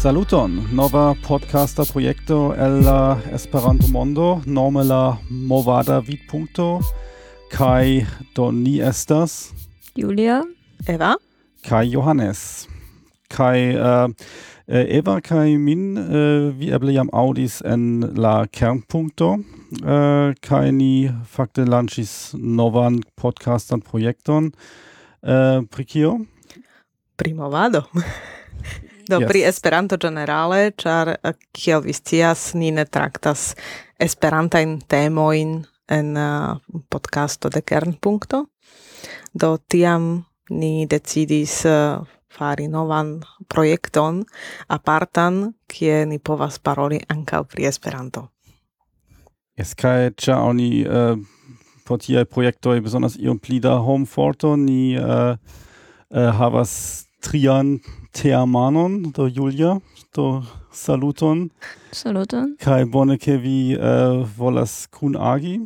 Saluton, nova podcasta projekto el la Esperanto mondo, nome la Movada Vidpunkto, kai do ni estas Julia, Eva, kai Johannes. Kai äh, Eva kai min äh, vi eble jam audis en la Kernpunkto, äh, kai ni fakte lanchis novan podcastan projekton. Äh, Prikio? Primovado. Do, yes. pri Esperanto generale, ĉar eh, kiel vi scias, ni ne traktas Esperantajn temojn en uh, podcasto de Kernpunkto. Do tiam ni decidis uh, fari novan projekton apartan, kie ni povas paroli ankaŭ pri Esperanto. Jes, kaj ĉar oni uh, po tiaj projektoj besonders iom pli da homforto, ni uh, uh, havas trian teamanon, do Julia, do saluton. Saluton. Kai bone ke vi uh, volas kun agi.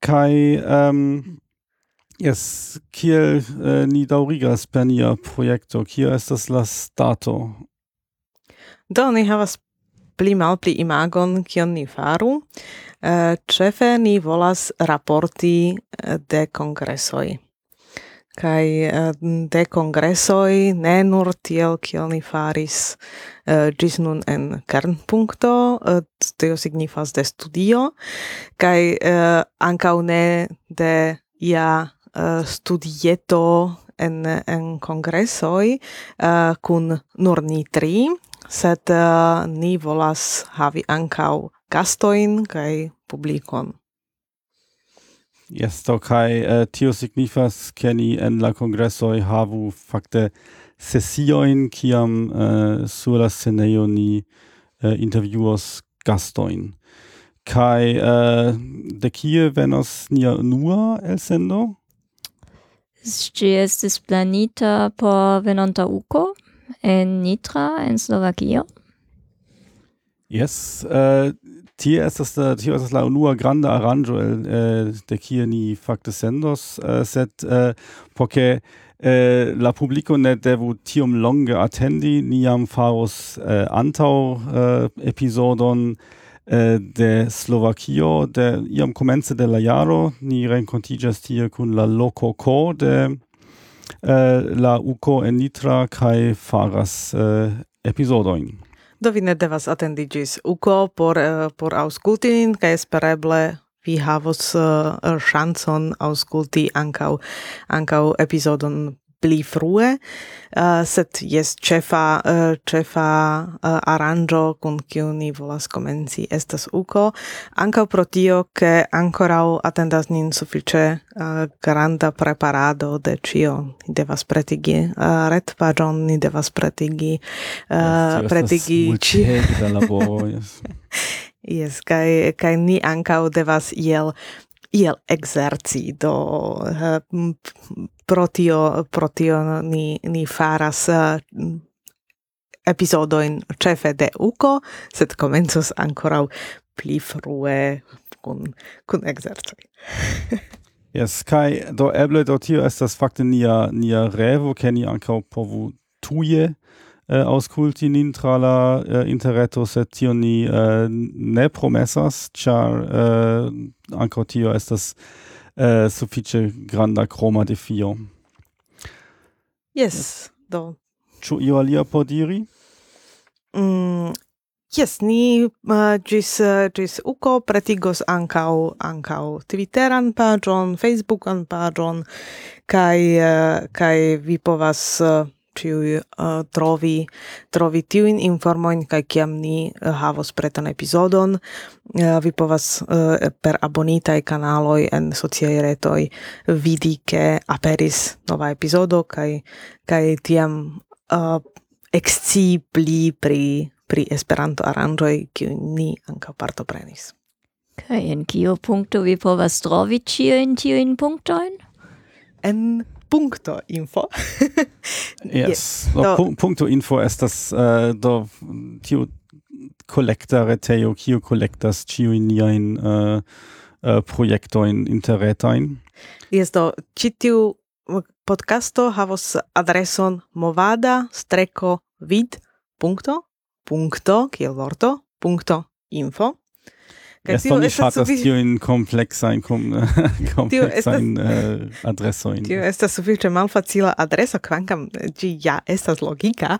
Kai um, yes, kiel uh, ni daurigas per nia projekto, kio estas la stato? Do ni havas pli malpli imagon kion ni faru. Eh, uh, cefe ni volas raporti de kongresoj kaj ehm, de congressoi ne nur tiel kiel ni faris eh, gis nun en kernpunkto eh, tio signifas de studio. Kaj eh, ankaŭ ne de ia studieto en en kongresoj kun nur ni tri sed ni volas havi ankaŭ gastoin kai publikon Yes, to kai uh, tio signifas ke ni en la kongressoj havu fakte sesioin kiam uh, sur la scenejo ni eh, uh, interviewos gastoin. Kai uh, de kie venos nia unua elsendo? Ĝi estis planita por venonta uko en Nitra en Slovakio. Yes, uh, Tie estas äh, tio estas la unua granda aranĝo el eh, äh, de kie ni fakte sendos, eh, sed eh, porque eh, la publiko ne devu tiom longe atendi, ni jam faros eh, antaŭ eh, epizodon eh, de Slovakio de iam komence de la jaro ni renkontiĝas tie kun la loko ko de eh, la uko en Nitra kaj faras eh, episodojn. Do vi ne devas atendigis uko por uh, por aŭskulti ca espereble vi havos uh, ŝancon auskulti ancau, ancau epizodon pli frue, uh, sed jes cefa, uh, cefa uh, aranjo kun kiu ni volas komenci estas uko, ankaŭ pro tio, ke ankoraŭ atendas nin sufiĉe uh, granda preparado de ĉio. Ni devas pretigi uh, retpaĝon, ni devas pretigi uh, yes, pretigi ĉio. da laboro, jes. Kaj, kaj ni ankaŭ devas iel iel exerci do uh, pro tio pro tio ni ni faras eh, uh, episodo in cefe de uco sed comenzus ancora pli frue kun kun exercoj Yes, kai do eble do tio estas fakte nia nia revo ke ni ankaŭ povu tuje eh, äh, auskulti nin tra la äh, interreto sed tio ni äh, ne promesas char äh, ankaŭ tio estas eh, suffice granda de fio Yes, do. Ĉu io alia po diri? Mm, Yes, ni uh, gis, uh, gis uco pratigos ancau, ancau Twitteran pagion, Facebookan pagion, kai, uh, eh, kai vi povas... Uh, ciu uh, eh, trovi trovi tiujn informojn kai kiam ni uh, havos pretan epizodon uh, eh, vi povas uh, per abonitaj kanaloj en sociaj retoj vidi ke aperis nova epizodo kai kai tiam uh, ekscii pli pri pri Esperanto aranĝoj kiu ni ankaŭ partoprenis. Kaj en kiu punkto vi povas trovi ĉiujn tiujn punktojn? En punkto info. yes. yes. Do, do, punkto info estas uh, do tiu collecta retejo kiu collectas ĉiujn niajn uh, eh, uh, eh, projektojn interretajn. Jes do ĉi tiu podcasto havos adreson movada streko vid punkto punkto kiel vorto punkto info Kaj tio mi estas sufiĉe tiujn kompleksajn kom, kompleksajn uh, eh, adresojn. Tio estas sufiĉe malfacila adreso, kvankam ĝi ja estas logika,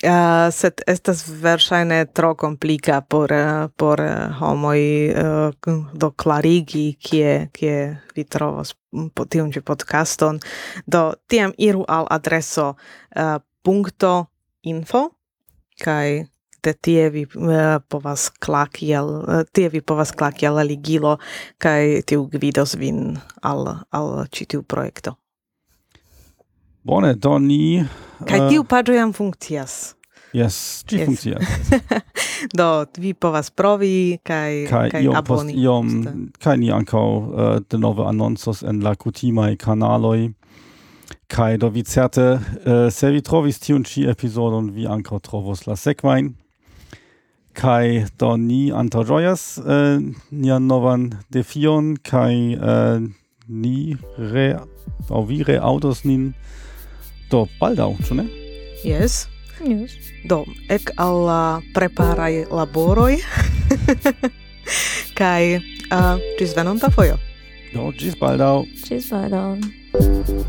Uh, sed estas verŝajne tro komplika por eh, por homoj uh, do klarigi kie kie vi trovos po tiun ĉi podcaston do tiam iru al adreso uh, punkto info kaj de tie vi uh, povas klaki al uh, tie vi povas klaki al ligilo kaj tiu gvidos vin al al ĉi tiu projekto. Bone, do ni kaj uh, eh, tiu paĝo jam funkcias. Yes, ĝi yes. funkcias. do vi povas provi kaj kaj, kaj iom aboni. Post, iom, kaj ni ankaŭ uh, denove anoncos en la kutimaj kanaloj. Kai do vi certe uh, se vi trovis tiun ci episodon vi ankaŭ trovos la sekvajn kai do ni antaŭĝojas uh, eh, nian novan defion kai uh, ni re aŭ vi reaŭdos nin do baldaŭ, ĉu ne? Yes. Yes. Do, ek al la preparaj laboroj kaj uh, eh, ĝis venonta fojo. Do, ĝis baldaŭ. Ĝis baldaŭ.